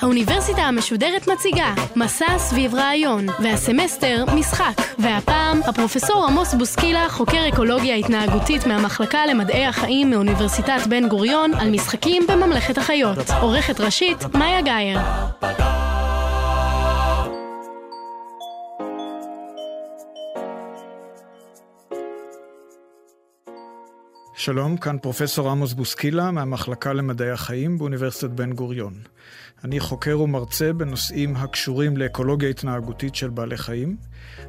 האוניברסיטה המשודרת מציגה מסע סביב רעיון, והסמסטר משחק. והפעם הפרופסור עמוס בוסקילה, חוקר אקולוגיה התנהגותית מהמחלקה למדעי החיים מאוניברסיטת בן גוריון, על משחקים בממלכת החיות. עורכת ראשית, מאיה גאייר. שלום, כאן פרופסור עמוס בוסקילה מהמחלקה למדעי החיים באוניברסיטת בן גוריון. אני חוקר ומרצה בנושאים הקשורים לאקולוגיה התנהגותית של בעלי חיים.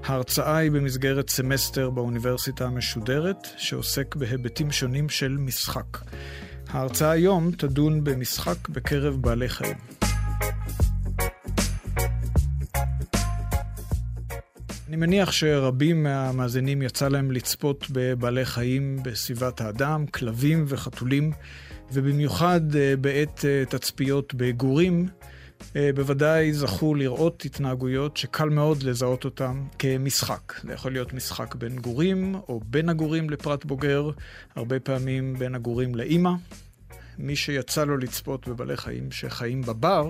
ההרצאה היא במסגרת סמסטר באוניברסיטה המשודרת, שעוסק בהיבטים שונים של משחק. ההרצאה היום תדון במשחק בקרב בעלי חיים. אני מניח שרבים מהמאזינים יצא להם לצפות בבעלי חיים בסביבת האדם, כלבים וחתולים, ובמיוחד אה, בעת אה, תצפיות בגורים, אה, בוודאי זכו לראות התנהגויות שקל מאוד לזהות אותן כמשחק. זה יכול להיות משחק בין גורים, או בין הגורים לפרט בוגר, הרבה פעמים בין הגורים לאימא. מי שיצא לו לצפות בבעלי חיים שחיים בבר,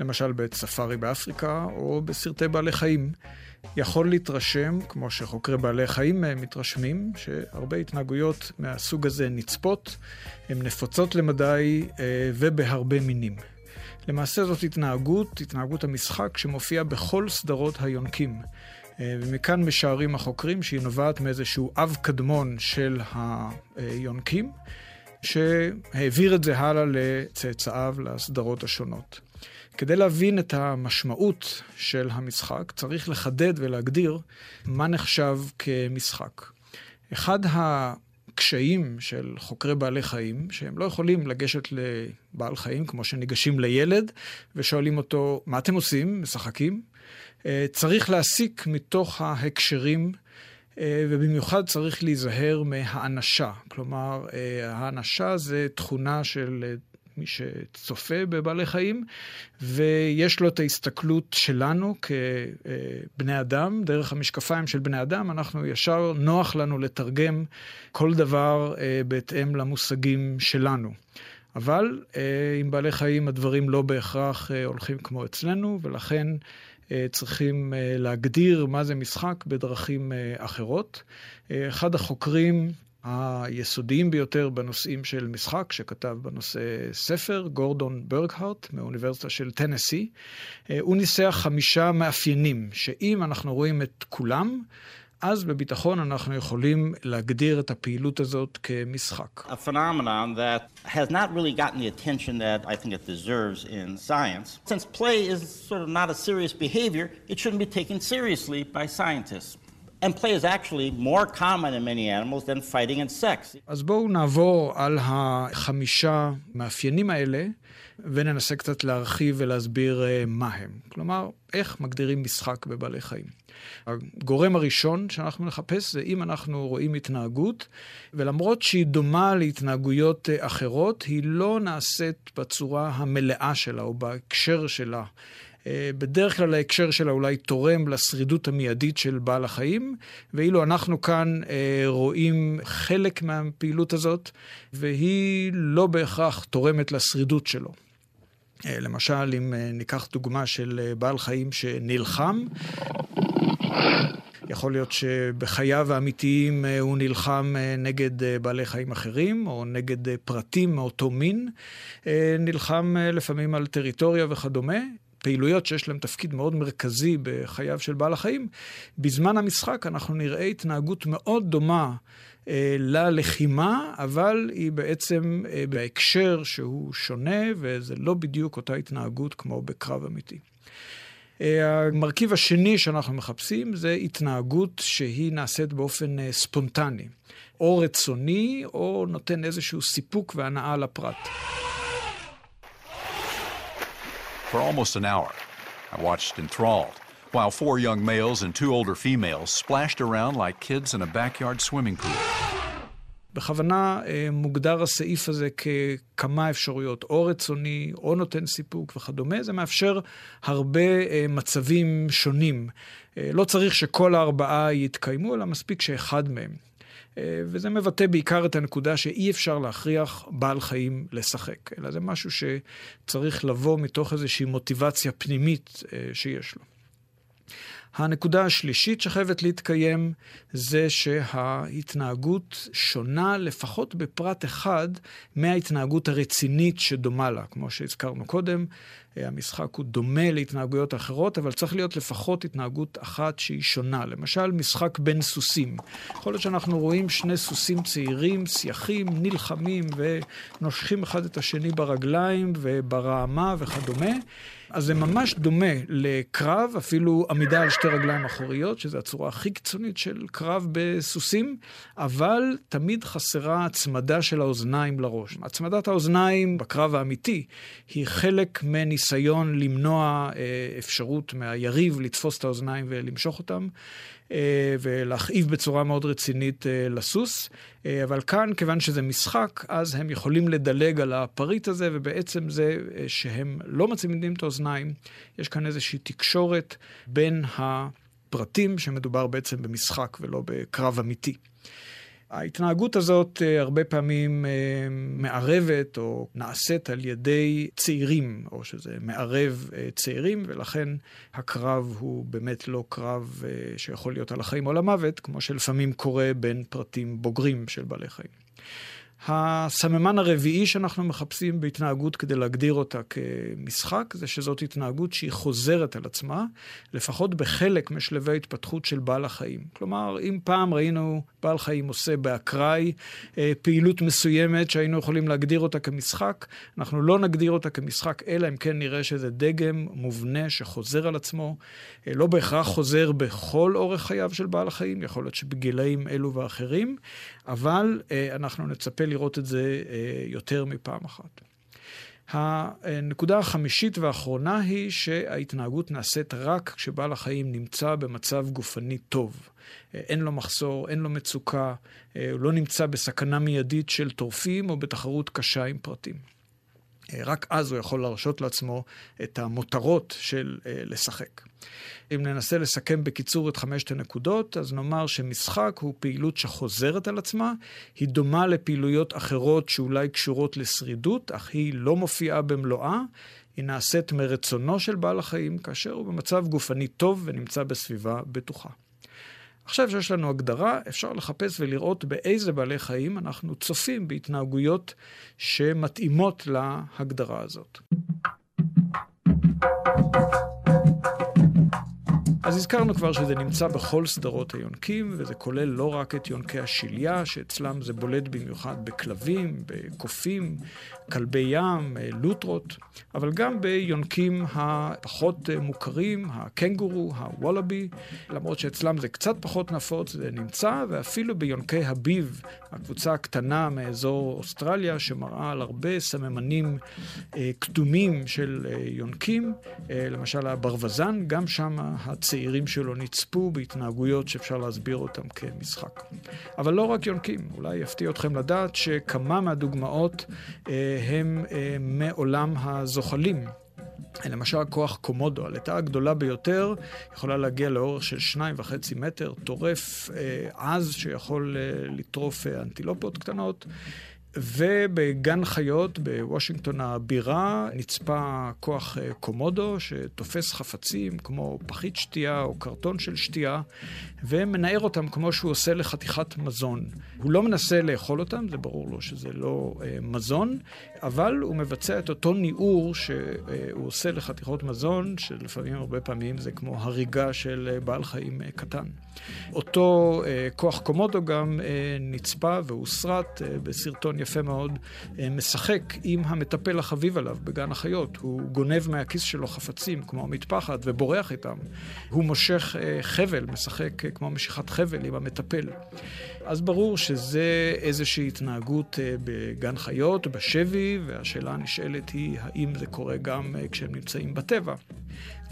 למשל בעת ספארי באפריקה, או בסרטי בעלי חיים, יכול להתרשם, כמו שחוקרי בעלי חיים מתרשמים, שהרבה התנהגויות מהסוג הזה נצפות, הן נפוצות למדי אה, ובהרבה מינים. למעשה זאת התנהגות, התנהגות המשחק, שמופיעה בכל סדרות היונקים. אה, ומכאן משערים החוקרים שהיא נובעת מאיזשהו אב קדמון של היונקים, שהעביר את זה הלאה לצאצאיו, לסדרות השונות. כדי להבין את המשמעות של המשחק, צריך לחדד ולהגדיר מה נחשב כמשחק. אחד הקשיים של חוקרי בעלי חיים, שהם לא יכולים לגשת לבעל חיים כמו שניגשים לילד ושואלים אותו, מה אתם עושים? משחקים? אה, צריך להסיק מתוך ההקשרים אה, ובמיוחד צריך להיזהר מהאנשה. כלומר, אה, האנשה זה תכונה של מי שצופה בבעלי חיים, ויש לו את ההסתכלות שלנו כבני אדם, דרך המשקפיים של בני אדם, אנחנו ישר נוח לנו לתרגם כל דבר אה, בהתאם למושגים שלנו. אבל אה, עם בעלי חיים הדברים לא בהכרח אה, הולכים כמו אצלנו, ולכן צריכים להגדיר מה זה משחק בדרכים אחרות. אחד החוקרים היסודיים ביותר בנושאים של משחק, שכתב בנושא ספר, גורדון ברגהארט מאוניברסיטה של טנסי. אה, הוא ניסח חמישה מאפיינים, שאם אנחנו רואים את כולם, אז בביטחון אנחנו יכולים להגדיר את הפעילות הזאת כמשחק. A phenomenon that has not really gotten the attention that I think it deserves in science. Since play is sort of not a serious behavior, it shouldn't be taken seriously by scientists. אז בואו נעבור על החמישה מאפיינים האלה וננסה קצת להרחיב ולהסביר אה, מה הם. כלומר, איך מגדירים משחק בבעלי חיים. הגורם הראשון שאנחנו נחפש זה אם אנחנו רואים התנהגות, ולמרות שהיא דומה להתנהגויות אה, אחרות, היא לא נעשית בצורה המלאה שלה או בהקשר שלה. אה, בדרך כלל ההקשר שלה אולי תורם לשרידות המיידית של בעל החיים, ואילו אנחנו כאן אה, רואים חלק מהפעילות הזאת, והיא לא בהכרח תורמת לשרידות שלו. אה, למשל, אם ניקח דוגמה של בעל חיים שנלחם, יכול להיות שבחייו האמיתיים הוא נלחם נגד בעלי חיים אחרים, או נגד פרטים מאותו מין. נלחם לפעמים על טריטוריה וכדומה. פעילויות שיש להן תפקיד מאוד מרכזי בחייו של בעל החיים, בזמן המשחק אנחנו נראה התנהגות מאוד דומה אה, ללחימה, אבל היא בעצם אה, בהקשר שהוא שונה, וזה לא בדיוק אותה התנהגות כמו בקרב אמיתי. אה, המרכיב השני שאנחנו מחפשים זה התנהגות שהיא נעשית באופן אה, ספונטני, או רצוני, או נותן איזשהו סיפוק והנאה לפרט. For almost an hour, I watched enthralled while four young males and two older females splashed around like kids in a backyard swimming pool. בכוונה אה, מוגדר הסעיף הזה ככמה אפשרויות, או רצוני, או נותן סיפוק וכדומה. זה מאפשר הרבה אה, מצבים שונים. אה, לא צריך שכל הארבעה יתקיימו, אלא מספיק שאחד מהם. וזה מבטא בעיקר את הנקודה שאי אפשר להכריח בעל חיים לשחק, אלא זה משהו שצריך לבוא מתוך איזושהי מוטיבציה פנימית שיש לו. הנקודה השלישית שחייבת להתקיים זה שההתנהגות שונה לפחות בפרט אחד מההתנהגות הרצינית שדומה לה. כמו שהזכרנו קודם, המשחק הוא דומה להתנהגויות אחרות, אבל צריך להיות לפחות התנהגות אחת שהיא שונה. למשל, משחק בין סוסים. יכול להיות שאנחנו רואים שני סוסים צעירים, סייחים, נלחמים ונושכים אחד את השני ברגליים וברעמה וכדומה. אז זה ממש דומה לקרב, אפילו עמידה על שתי רגליים אחוריות, שזו הצורה הכי קיצונית של קרב בסוסים, אבל תמיד חסרה הצמדה של האוזניים לראש. הצמדת האוזניים בקרב האמיתי היא חלק מניסיון למנוע אה, אפשרות מהיריב לתפוס את האוזניים ולמשוך אותם. אה, ולהכאיב בצורה מאוד רצינית אה, לסוס. אבל כאן, כיוון שזה משחק, אז הם יכולים לדלג על הפריט הזה, ובעצם זה שהם לא מצמידים את האוזניים, יש כאן איזושהי תקשורת בין הפרטים, שמדובר בעצם במשחק ולא בקרב אמיתי. ההתנהגות הזאת אה, הרבה פעמים אה, מערבת או נעשית על ידי צעירים, או שזה מערב אה, צעירים, ולכן הקרב הוא באמת לא קרב שיכול להיות על החיים או למוות, כמו שלפעמים קורה בין פרטים בוגרים של בעלי חיים. הסממן הרביעי שאנחנו מחפשים בהתנהגות כדי להגדיר אותה כמשחק, זה שזאת התנהגות שהיא חוזרת על עצמה, לפחות בחלק משלבי ההתפתחות של בעל החיים. כלומר, אם פעם ראינו בעל חיים עושה באקראי אה, פעילות מסוימת שהיינו יכולים להגדיר אותה כמשחק, אנחנו לא נגדיר אותה כמשחק, אלא אם כן נראה שזה דגם מובנה שחוזר על עצמו, אה, לא בהכרח חוזר בכל אורך חייו של בעל החיים, יכול להיות שבגילאים אלו ואחרים, אבל אה, אנחנו נצפה לראות את זה יותר מפעם אחת. הנקודה החמישית והאחרונה היא שההתנהגות נעשית רק כשבעל החיים נמצא במצב גופני טוב. אה, אין לו מחסור, אין לו מצוקה, הוא לא נמצא בסכנה מיידית של טורפים או בתחרות קשה עם פרטים. רק אז הוא יכול להרשות לעצמו את המותרות של לשחק. אם ננסה לסכם בקיצור את חמשת הנקודות, אז נאמר שמשחק הוא פעילות שחוזרת על עצמה, היא דומה לפעילויות אחרות שאולי קשורות לשרידות, אך היא לא מופיעה במלואה, היא נעשית מרצונו של בעל החיים, כאשר הוא במצב גופני טוב ונמצא בסביבה בטוחה. עכשיו שיש לנו הגדרה, אפשר לחפש ולראות באיזה בעלי חיים אנחנו צופים בהתנהגויות שמתאימות להגדרה הזאת. אז הזכרנו כבר שזה נמצא בכל סדרות היונקים, וזה כולל לא רק את יונקי השליה, שאצלם זה בולט במיוחד בכלבים, בקופים, כלבי ים, לוטרות, אבל גם ביונקים הפחות מוכרים, הקנגורו, הוולאבי, למרות שאצלם זה קצת פחות נפוץ, זה נמצא, ואפילו ביונקי הביב, הקבוצה הקטנה מאזור אוסטרליה, שמראה על הרבה סממנים אה, קדומים של אה, יונקים, אה, למשל הברווזן, גם שם הצעירים שלו נצפו בהתנהגויות שאפשר להסביר אותם כמשחק. אבל לא רק יונקים, אולי יפתיע אתכם לדעת שכמה מהדוגמאות הם מעולם הזוחלים. למשל כוח קומודו, הלטה הגדולה ביותר יכולה להגיע לאורך של שניים וחצי מטר, טורף אה, עז שיכול אה, לטרוף אה, אנטילופות קטנות. ובגן חיות בוושינגטון הבירה נצפה כוח אה, קומודו שתופס חפצים כמו פחית שתייה או קרטון של שתייה ומנער אותם כמו שהוא עושה לחתיכת מזון. הוא לא מנסה לאכול אותם, זה ברור לו שזה לא אה, מזון, אבל הוא מבצע את אותו ניעור שהוא עושה לחתיכות מזון, שלפעמים, הרבה פעמים, זה כמו הריגה של בעל חיים קטן. אותו אה, כוח קומודו גם אה, נצפה והוסרט אה, בסרטון יפה מאוד, משחק עם המטפל החביב עליו בגן החיות. הוא גונב מהכיס שלו חפצים, כמו המטפחת, ובורח איתם. הוא מושך חבל, משחק כמו משיכת חבל עם המטפל. אז ברור שזה איזושהי התנהגות בגן חיות, בשבי, והשאלה הנשאלת היא האם זה קורה גם אה, כשהם נמצאים בטבע.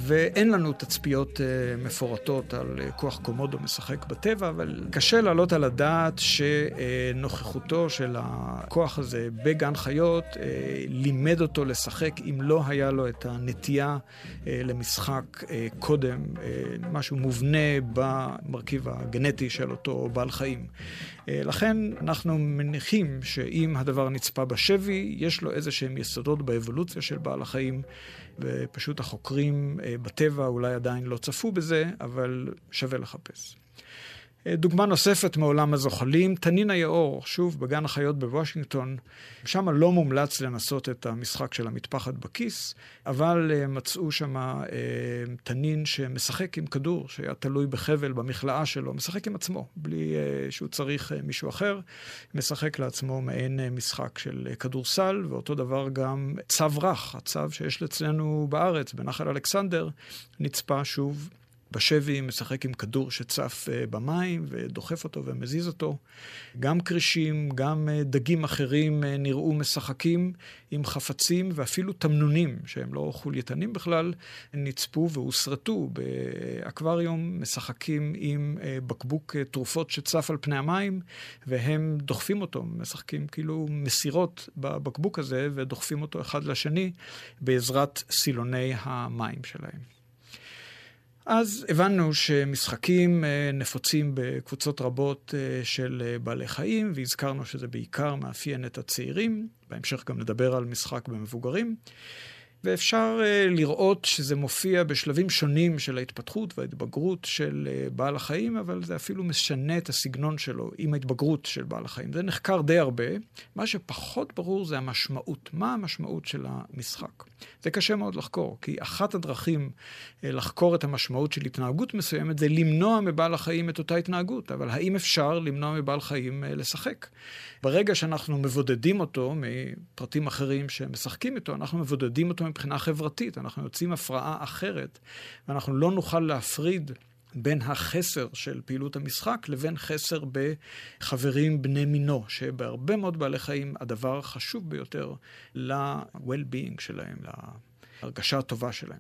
ואין לנו תצפיות uh, מפורטות על uh, כוח קומודו משחק בטבע, אבל קשה להעלות על הדעת שנוכחותו של הכוח הזה בגן חיות uh, לימד אותו לשחק אם לא היה לו את הנטייה למשחק קודם, משהו מובנה במרכיב הגנטי של אותו בעל חיים. לכן אנחנו מניחים שאם הדבר נצפה בשבי, יש לו איזה שהם יסודות באבולוציה של בעל החיים. ופשוט החוקרים אה, בטבע אולי עדיין לא צפו בזה, אבל שווה לחפש. אה, דוגמה נוספת מעולם הזוחלים, תנין היאור, שוב בגן החיות בוושינגטון. שם לא מומלץ לנסות את המשחק של המטפחת בכיס, אבל אה, מצאו שם אה, תנין שמשחק עם כדור, שהיה תלוי בחבל במכלאה שלו, משחק עם עצמו, בלי שהוא צריך מישהו אחר, משחק לעצמו מעין משחק של כדורסל, ואותו דבר גם צו רך, הצו שיש אצלנו בארץ, בנחל אלכסנדר, נצפה שוב בשבי משחק עם כדור שצף אה, במים ודוחף אותו ומזיז אותו. גם כרישים, גם אה, דגים אחרים אה, נראו משחקים עם חפצים ואפילו תמנונים, שהם לא חולייתנים בכלל, נצפו והוסרטו באקווריום, משחקים עם בקבוק תרופות שצף על פני המים, והם דוחפים אותו, משחקים כאילו מסירות בבקבוק הזה ודוחפים אותו אחד לשני בעזרת סילוני המים שלהם. אז הבנו שמשחקים אה, נפוצים בקבוצות רבות אה, של אה, בעלי חיים, והזכרנו שזה בעיקר מאפיין את הצעירים. בהמשך גם נדבר על משחק במבוגרים. ואפשר uh, לראות שזה מופיע בשלבים שונים של ההתפתחות וההתבגרות של uh, בעל החיים, אבל זה אפילו משנה את הסגנון שלו עם ההתבגרות של בעל החיים. זה נחקר די הרבה. מה שפחות ברור זה המשמעות. מה המשמעות של המשחק? זה קשה מאוד לחקור, כי אחת הדרכים uh, לחקור את המשמעות של התנהגות מסוימת זה למנוע מבעל החיים את אותה התנהגות. אבל האם אפשר למנוע מבעל חיים uh, לשחק? ברגע שאנחנו מבודדים אותו מפרטים אחרים שמשחקים איתו, אנחנו מבודדים אותו מבחינה חברתית. אנחנו יוצאים הפרעה אחרת, ואנחנו לא נוכל להפריד בין החסר של פעילות המשחק לבין חסר בחברים בני מינו, שבהרבה מאוד בעלי חיים הדבר החשוב ביותר ל-well-being שלהם, להרגשה הטובה שלהם.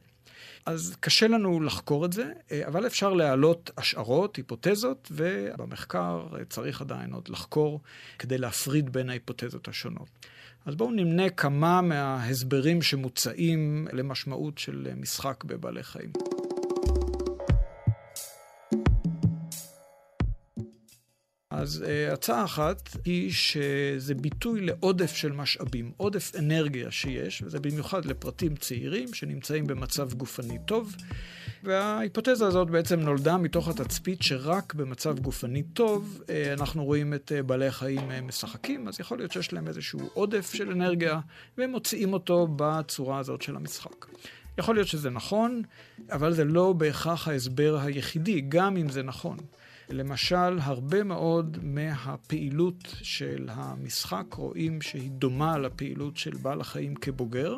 אז קשה לנו לחקור את זה, אבל אפשר להעלות השערות, היפותזות, ובמחקר צריך עדיין עוד לחקור כדי להפריד בין ההיפותזות השונות. אז בואו נמנה כמה מההסברים שמוצעים למשמעות של משחק בבעלי חיים. אז uh, הצעה אחת היא שזה ביטוי לעודף של משאבים, עודף אנרגיה שיש, וזה במיוחד לפרטים צעירים שנמצאים במצב גופני טוב. וההיפותזה הזאת בעצם נולדה מתוך התצפית שרק במצב גופני טוב אה, אנחנו רואים את אה, בעלי החיים משחקים, אז יכול להיות שיש להם איזשהו עודף של אנרגיה, והם מוציאים אותו בצורה הזאת של המשחק. יכול להיות שזה נכון, אבל זה לא בהכרח ההסבר היחידי, גם אם זה נכון. למשל, הרבה מאוד מהפעילות של המשחק רואים שהיא דומה לפעילות של בעל החיים כבוגר,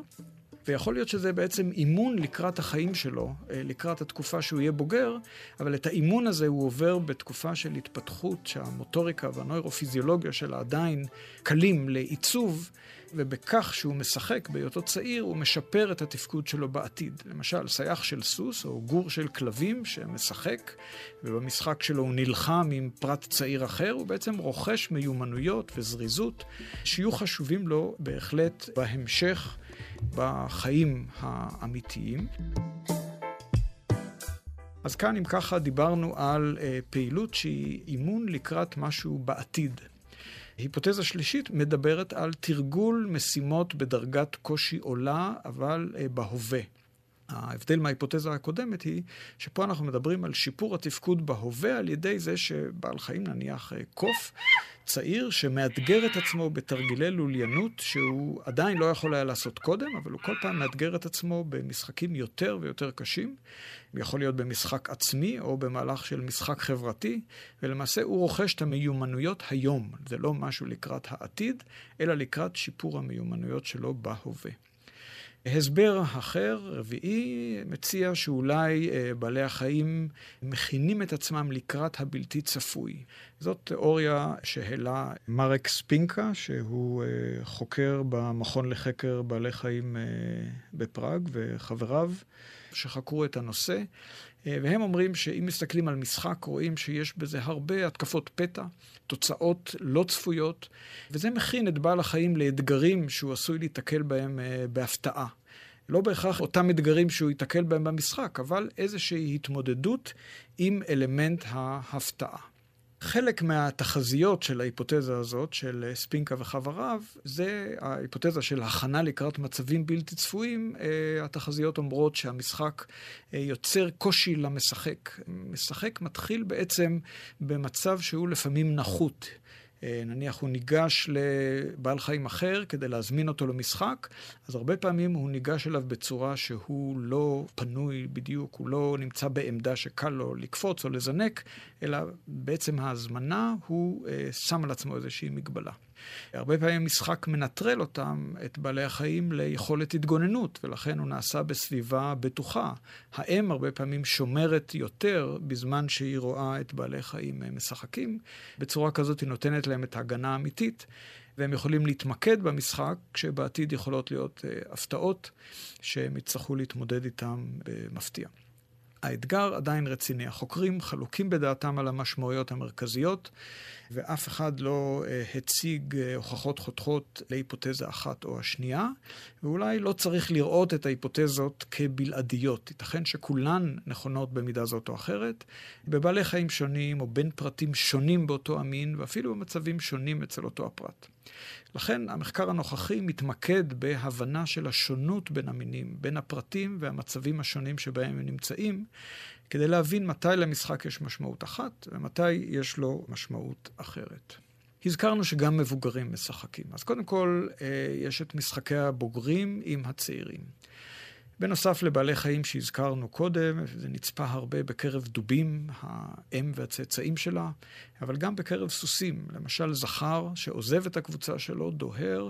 ויכול להיות שזה בעצם אימון לקראת החיים שלו, אה, לקראת התקופה שהוא יהיה בוגר, אבל את האימון הזה הוא עובר בתקופה של התפתחות שהמוטוריקה והנוירופיזיולוגיה שלה עדיין קלים לעיצוב, ובכך שהוא משחק בהיותו צעיר, הוא משפר את התפקוד שלו בעתיד. למשל, סייח של סוס או גור של כלבים שמשחק, ובמשחק שלו הוא נלחם עם פרט צעיר אחר, הוא בעצם רוכש מיומנויות וזריזות שיהיו חשובים לו בהחלט בהמשך. בחיים האמיתיים. אז כאן, אם ככה, דיברנו על אה, פעילות שהיא אימון לקראת משהו בעתיד. היפותזה שלישית מדברת על תרגול משימות בדרגת קושי עולה, אבל אה, בהווה. ההבדל מההיפותזה הקודמת היא שפה אנחנו מדברים על שיפור התפקוד בהווה על ידי זה שבעל חיים, נניח אה, קוף, צעיר שמאתגר את עצמו בתרגילי לוליינות שהוא עדיין לא יכול היה לעשות קודם, אבל הוא כל פעם מאתגר את עצמו במשחקים יותר ויותר קשים. יכול להיות במשחק עצמי או במהלך של משחק חברתי, ולמעשה הוא רוכש את המיומנויות היום. זה לא משהו לקראת העתיד, אלא לקראת שיפור המיומנויות שלו בהווה. הסבר אחר, רביעי, מציע שאולי אה, בעלי החיים מכינים את עצמם לקראת הבלתי צפוי. זאת תיאוריה שהעלה מרק ספינקה, שהוא אה, חוקר במכון לחקר בעלי חיים אה, בפראג, וחבריו שחקרו את הנושא. והם אומרים שאם מסתכלים על משחק, רואים שיש בזה הרבה התקפות פתע, תוצאות לא צפויות, וזה מכין את בעל החיים לאתגרים שהוא עשוי להיתקל בהם בהפתעה. לא בהכרח אותם אתגרים שהוא ייתקל בהם במשחק, אבל איזושהי התמודדות עם אלמנט ההפתעה. חלק מהתחזיות של ההיפותזה הזאת, של ספינקה וחבריו, זה ההיפותזה של הכנה לקראת מצבים בלתי צפויים. אה, התחזיות אומרות שהמשחק אה, יוצר קושי למשחק. משחק מתחיל בעצם במצב שהוא לפעמים נחות. אה, נניח הוא ניגש לבעל חיים אחר כדי להזמין אותו למשחק, אז הרבה פעמים הוא ניגש אליו בצורה שהוא לא פנוי בדיוק, הוא לא נמצא בעמדה שקל לו לקפוץ או לזנק, אלא בעצם ההזמנה הוא אה, שם על עצמו איזושהי מגבלה. הרבה פעמים משחק מנטרל אותם, את בעלי החיים, ליכולת התגוננות, ולכן הוא נעשה בסביבה בטוחה. האם הרבה פעמים שומרת יותר בזמן שהיא רואה את בעלי חיים משחקים. בצורה כזאת היא נותנת להם את ההגנה האמיתית. והם יכולים להתמקד במשחק, כשבעתיד יכולות להיות uh, הפתעות שהם יצטרכו להתמודד איתם במפתיע. האתגר עדיין רציני. החוקרים חלוקים בדעתם על המשמעויות המרכזיות, ואף אחד לא uh, הציג uh, הוכחות חותכות להיפותזה אחת או השנייה, ואולי לא צריך לראות את ההיפותזות כבלעדיות. ייתכן שכולן נכונות במידה זאת או אחרת, בבעלי חיים שונים או בין פרטים שונים באותו המין, ואפילו במצבים שונים אצל אותו הפרט. לכן המחקר הנוכחי מתמקד בהבנה של השונות בין המינים, בין הפרטים והמצבים השונים שבהם הם נמצאים, כדי להבין מתי למשחק יש משמעות אחת ומתי יש לו משמעות אחרת. הזכרנו שגם מבוגרים משחקים. אז קודם כל, אה, יש את משחקי הבוגרים עם הצעירים. בנוסף לבעלי חיים שהזכרנו קודם, זה נצפה הרבה בקרב דובים, האם והצאצאים שלה, אבל גם בקרב סוסים. למשל, זכר שעוזב את הקבוצה שלו, דוהר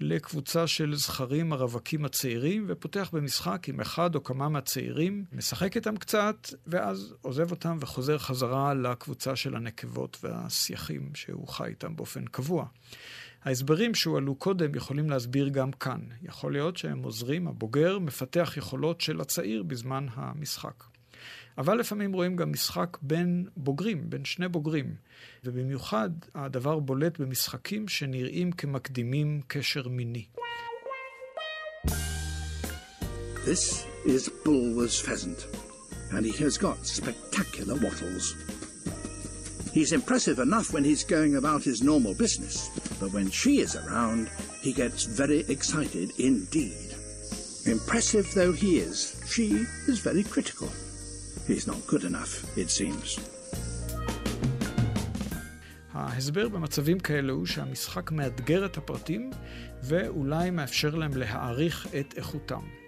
לקבוצה של זכרים הרווקים הצעירים, ופותח במשחק עם אחד או כמה מהצעירים, משחק איתם קצת, ואז עוזב אותם וחוזר חזרה לקבוצה של הנקבות והסייחים שהוא חי איתם באופן קבוע. ההסברים שהועלו קודם יכולים להסביר גם כאן. יכול להיות שהם עוזרים, הבוגר מפתח יכולות של הצעיר בזמן המשחק. אבל לפעמים רואים גם משחק בין בוגרים, בין שני בוגרים. ובמיוחד הדבר בולט במשחקים שנראים כמקדימים קשר מיני. This is Bulwer's pheasant, and he has got spectacular wattles. He's impressive enough when he's going about his normal business, but when she is around, he gets very excited indeed. Impressive though he is, she is very critical. He's not good enough, it seems. ההסבר במצבים כאלה הוא שהמשחק מאתגר את הפרטים ואולי מאפשר להם להעריך את איכותם.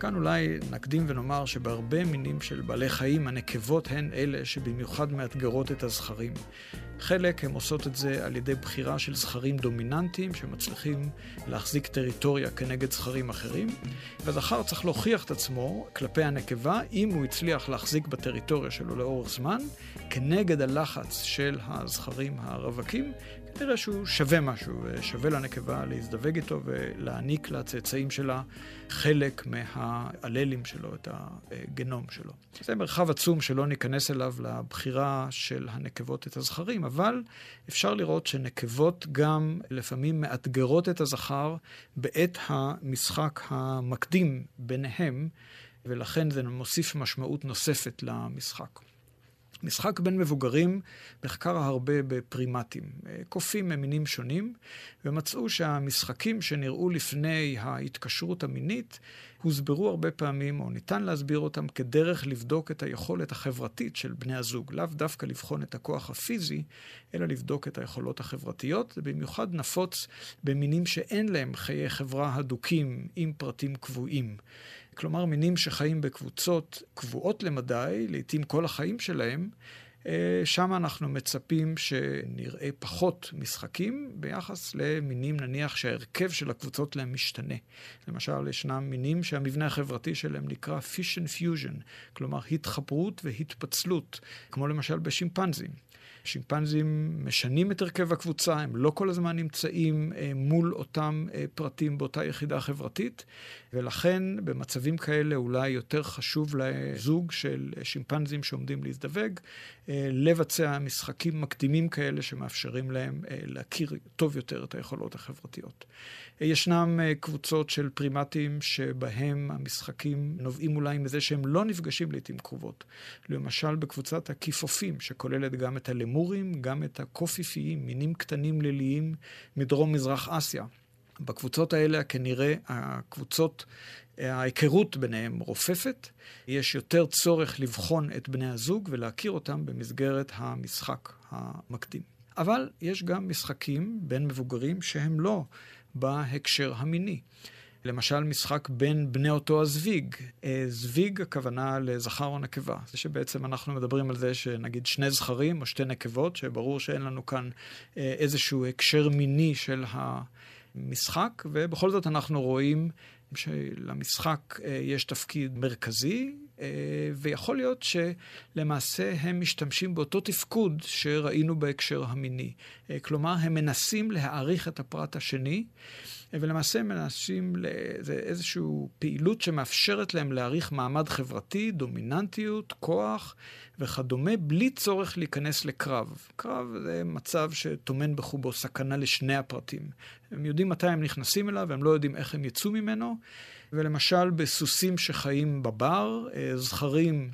כאן אולי נקדים ונאמר שבהרבה מינים של בעלי חיים הנקבות הן אלה שבמיוחד מאתגרות את הזכרים. חלק הן עושות את זה על ידי בחירה של זכרים דומיננטיים שמצליחים להחזיק טריטוריה כנגד זכרים אחרים, והזכר צריך להוכיח את עצמו כלפי הנקבה אם הוא הצליח להחזיק בטריטוריה שלו לאורך זמן, כנגד הלחץ של הזכרים הרווקים, נראה שהוא שווה משהו, שווה לנקבה להזדווג איתו ולהעניק לצאצאים שלה חלק מהאללים שלו, את הגנום שלו. זה מרחב עצום שלא ניכנס אליו לבחירה של הנקבות את הזכרים, אבל אפשר לראות שנקבות גם לפעמים מאתגרות את הזכר בעת המשחק המקדים ביניהם, ולכן זה מוסיף משמעות נוספת למשחק. משחק בין מבוגרים נחקר הרבה בפרימטים. קופים ממינים שונים, ומצאו שהמשחקים שנראו לפני ההתקשרות המינית הוסברו הרבה פעמים, או ניתן להסביר אותם, כדרך לבדוק את היכולת החברתית של בני הזוג. לאו דווקא לבחון את הכוח הפיזי, אלא לבדוק את היכולות החברתיות. זה במיוחד נפוץ במינים שאין להם חיי חברה הדוקים עם פרטים קבועים. כלומר מינים שחיים בקבוצות קבועות למדי, לעתים כל החיים שלהם, אה, שם אנחנו מצפים שנראה פחות משחקים ביחס למינים, נניח שההרכב של הקבוצות להם משתנה. למשל, ישנם מינים שהמבנה החברתי שלהם נקרא and fusion, כלומר התחברות והתפצלות, כמו למשל בשימפנזים. שימפנזים משנים את הרכב הקבוצה, הם לא כל הזמן נמצאים אה, מול אותם אה, פרטים באותה יחידה חברתית, ולכן במצבים כאלה אולי יותר חשוב לזוג של שימפנזים שעומדים להזדווג, אה, לבצע משחקים מקדימים כאלה שמאפשרים להם להכיר טוב יותר את היכולות החברתיות. ישנם קבוצות של פרימטים שבהם המשחקים נובעים אולי מזה שהם לא נפגשים לעיתים קרובות. למשל בקבוצת הכיפופים, שכוללת גם את הלמוד. האמורים, גם את הקופיפיים, מינים קטנים ליליים מדרום-מזרח אסיה. בקבוצות האלה כנראה הקבוצות, ההיכרות ביניהם רופפת, יש יותר צורך לבחון את בני הזוג ולהכיר אותם במסגרת המשחק המקדים. אבל יש גם משחקים בין מבוגרים שהם לא בהקשר המיני. למשל משחק בין בני אותו הזוויג. אה, זוויג הכוונה לזכר או נקבה. זה שבעצם אנחנו מדברים על זה שנגיד שני זכרים או שתי נקבות, שברור שאין לנו כאן אה, איזשהו הקשר מיני של המשחק, ובכל זאת אנחנו רואים שלמשחק אה, יש תפקיד מרכזי, ויכול להיות שלמעשה הם משתמשים באותו תפקוד שראינו בהקשר המיני. כלומר, הם מנסים להעריך את הפרט השני. ולמעשה מנסים לאיזושהי פעילות שמאפשרת להם להעריך מעמד חברתי, דומיננטיות, כוח וכדומה, בלי צורך להיכנס לקרב. קרב זה מצב שטומן בחובו סכנה לשני הפרטים. הם יודעים מתי הם נכנסים אליו, הם לא יודעים איך הם יצאו ממנו. ולמשל בסוסים שחיים בבר, אה, זכרים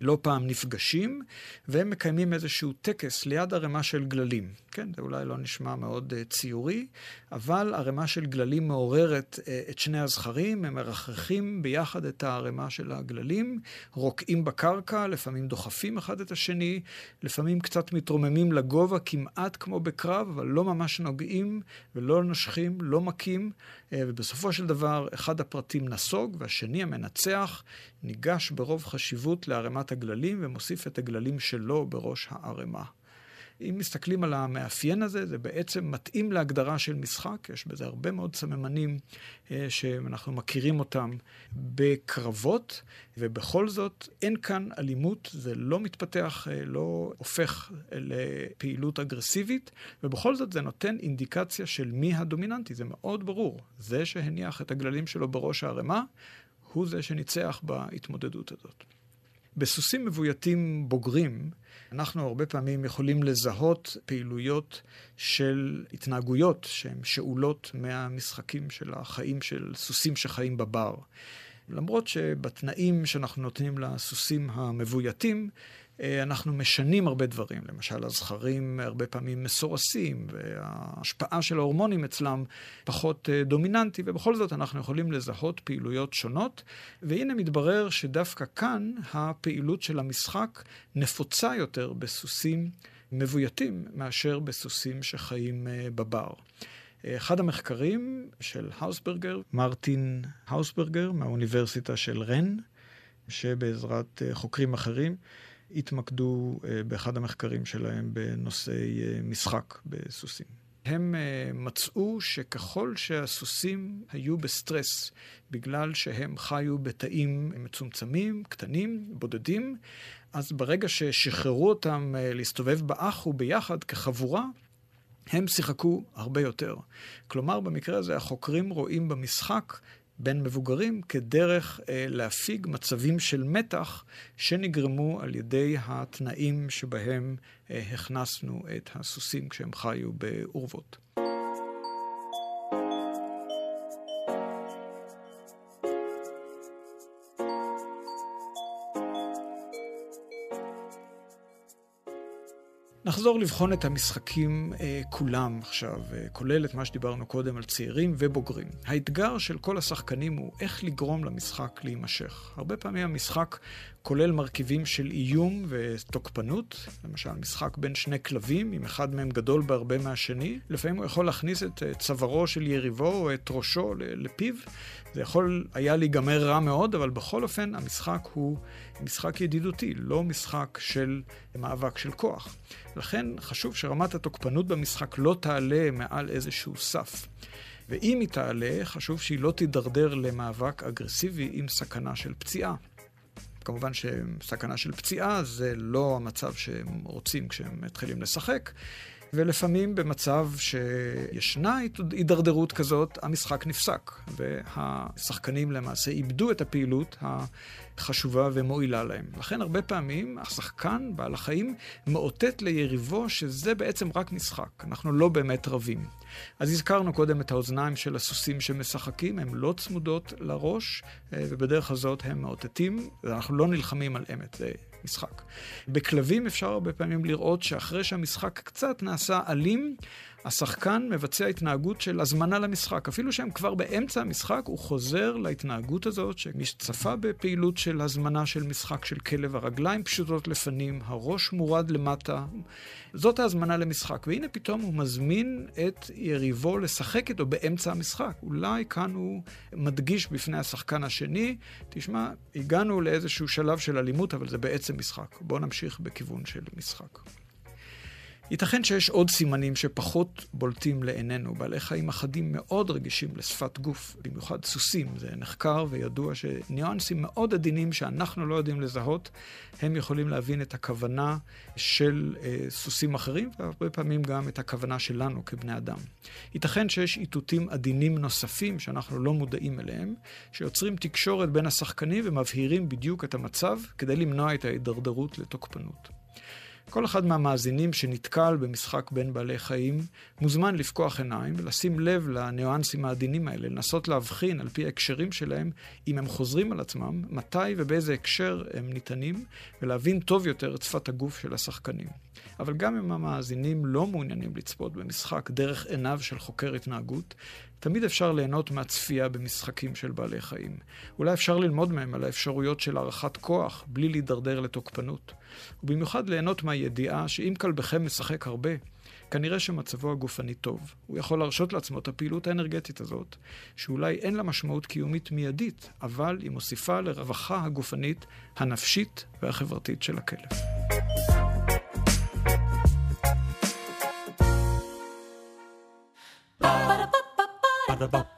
לא פעם נפגשים, והם מקיימים איזשהו טקס ליד ערימה של גללים. כן, זה אולי לא נשמע מאוד uh, ציורי, אבל ערימה של גללים מעוררת uh, את שני הזכרים, הם מרחכים ביחד את הערימה של הגללים, רוקעים בקרקע, לפעמים דוחפים אחד את השני, לפעמים קצת מתרוממים לגובה, כמעט כמו בקרב, אבל לא ממש נוגעים ולא נושכים, לא מכים, uh, ובסופו של דבר אחד הפרטים נסוג והשני המנצח ניגש ברוב חשיבות לערימת הגללים ומוסיף את הגללים שלו בראש הערימה. אם מסתכלים על המאפיין הזה, זה בעצם מתאים להגדרה של משחק, יש בזה הרבה מאוד סממנים אה, שאנחנו מכירים אותם בקרבות, ובכל זאת אין כאן אלימות, זה לא מתפתח, אה, לא הופך לפעילות אגרסיבית, ובכל זאת זה נותן אינדיקציה של מי הדומיננטי, זה מאוד ברור. זה שהניח את הגללים שלו בראש הערימה, הוא זה שניצח בהתמודדות הזאת. בסוסים מבויתים בוגרים, אנחנו הרבה פעמים יכולים לזהות פעילויות של התנהגויות שהן שאולות מהמשחקים של החיים של סוסים שחיים בבר. למרות שבתנאים שאנחנו נותנים לסוסים המבויתים, אנחנו משנים הרבה דברים. למשל, הזכרים הרבה פעמים מסורסים, וההשפעה של ההורמונים אצלם פחות אה, דומיננטי, ובכל זאת אנחנו יכולים לזהות פעילויות שונות. והנה מתברר שדווקא כאן הפעילות של המשחק נפוצה יותר בסוסים מבויתים מאשר בסוסים שחיים אה, בבר. אחד המחקרים של האוסברגר, מרטין האוסברגר מהאוניברסיטה של רן, שבעזרת חוקרים אחרים התמקדו אה, באחד המחקרים שלהם בנושאי אה, משחק בסוסים. הם אה, מצאו שככל שהסוסים היו בסטרס בגלל שהם חיו בתאים מצומצמים, קטנים, בודדים, אז ברגע ששחררו אותם להסתובב באחו ביחד כחבורה, הם שיחקו הרבה יותר. כלומר, במקרה הזה החוקרים רואים במשחק בין מבוגרים כדרך אה, להפיג מצבים של מתח שנגרמו על ידי התנאים שבהם אה, הכנסנו את הסוסים כשהם חיו בעורבות. נחזור לבחון את המשחקים אה, כולם עכשיו, אה, כולל את מה שדיברנו קודם על צעירים ובוגרים. האתגר של כל השחקנים הוא איך לגרום למשחק להימשך. הרבה פעמים המשחק כולל מרכיבים של איום ותוקפנות, למשל משחק בין שני כלבים, אם אחד מהם גדול בהרבה מהשני, לפעמים הוא יכול להכניס את צווארו של יריבו או את ראשו לפיו. זה יכול היה להיגמר רע מאוד, אבל בכל אופן המשחק הוא משחק ידידותי, לא משחק של מאבק של כוח. לכן חשוב שרמת התוקפנות במשחק לא תעלה מעל איזשהו סף. ואם היא תעלה, חשוב שהיא לא תידרדר למאבק אגרסיבי עם סכנה של פציעה. כמובן שסכנה של פציעה זה לא המצב שהם רוצים כשהם מתחילים לשחק, ולפעמים במצב שישנה הידרדרות כזאת, המשחק נפסק, והשחקנים למעשה איבדו את הפעילות חשובה ומועילה להם. לכן הרבה פעמים השחקן, בעל החיים, מאותת ליריבו שזה בעצם רק משחק, אנחנו לא באמת רבים. אז הזכרנו קודם את האוזניים של הסוסים שמשחקים, הן לא צמודות לראש, אה, ובדרך הזאת הם מאותתים, ואנחנו לא נלחמים על אמת, זה משחק. בכלבים אפשר הרבה פעמים לראות שאחרי שהמשחק קצת נעשה אלים, השחקן מבצע התנהגות של הזמנה למשחק. אפילו שהם כבר באמצע המשחק, הוא חוזר להתנהגות הזאת, שמי שצפה בפעילות של הזמנה של משחק של כלב, הרגליים פשוטות לפנים, הראש מורד למטה. זאת ההזמנה למשחק. והנה פתאום הוא מזמין את יריבו לשחק איתו באמצע המשחק. אולי כאן הוא מדגיש בפני השחקן השני, תשמע, הגענו לאיזשהו שלב של אלימות, אבל זה בעצם משחק. בואו נמשיך בכיוון של משחק. ייתכן שיש עוד סימנים שפחות בולטים לעינינו. בעלי חיים אחדים מאוד רגישים לשפת גוף, במיוחד סוסים. זה נחקר וידוע שניואנסים מאוד עדינים שאנחנו לא יודעים לזהות, הם יכולים להבין את הכוונה של אה, סוסים אחרים, והרבה פעמים גם את הכוונה שלנו כבני אדם. ייתכן שיש איתותים עדינים נוספים שאנחנו לא מודעים אליהם, שיוצרים תקשורת בין השחקנים ומבהירים בדיוק את המצב כדי למנוע את ההידרדרות לתוקפנות. כל אחד מהמאזינים שנתקל במשחק בין בעלי חיים מוזמן לפקוח עיניים ולשים לב לניואנסים העדינים האלה, לנסות להבחין על פי ההקשרים שלהם, אם הם חוזרים על עצמם, מתי ובאיזה הקשר הם ניתנים, ולהבין טוב יותר את שפת הגוף של השחקנים. אבל גם אם המאזינים לא מעוניינים לצפות במשחק דרך עיניו של חוקר התנהגות, תמיד אפשר ליהנות מהצפייה במשחקים של בעלי חיים. אולי אפשר ללמוד מהם על האפשרויות של הערכת כוח, בלי להידרדר לתוקפנות. ובמיוחד ליהנות מהידיעה שאם כלבכם משחק הרבה, כנראה שמצבו הגופני טוב. הוא יכול להרשות לעצמו את הפעילות האנרגטית הזאת, שאולי אין לה משמעות קיומית מיידית, אבל היא מוסיפה לרווחה הגופנית, הנפשית והחברתית של הכלב. ba ba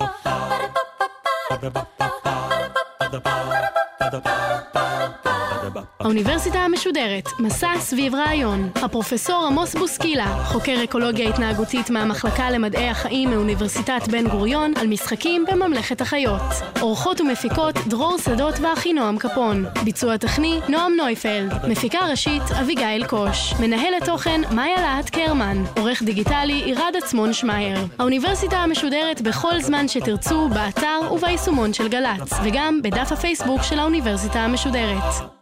האוניברסיטה המשודרת, מסע סביב רעיון. הפרופסור עמוס בוסקילה, חוקר אקולוגיה התנהגותית מהמחלקה למדעי החיים מאוניברסיטת בן גוריון, על משחקים בממלכת החיות. אורחות ומפיקות דרור שדות ואחינועם קפון. ביצוע טכני נועם נויפלד. מפיקה ראשית אביגיל קוש. מנהלת תוכן מאיה להט קרמן. עורך דיגיטלי עירד עצמון שמייר. האוניברסיטה המשודרת בכל זמן שתרצו, באתר וביישומון של גל"צ, וגם בדף הפייסבוק של האוניברסיטה המשודרת.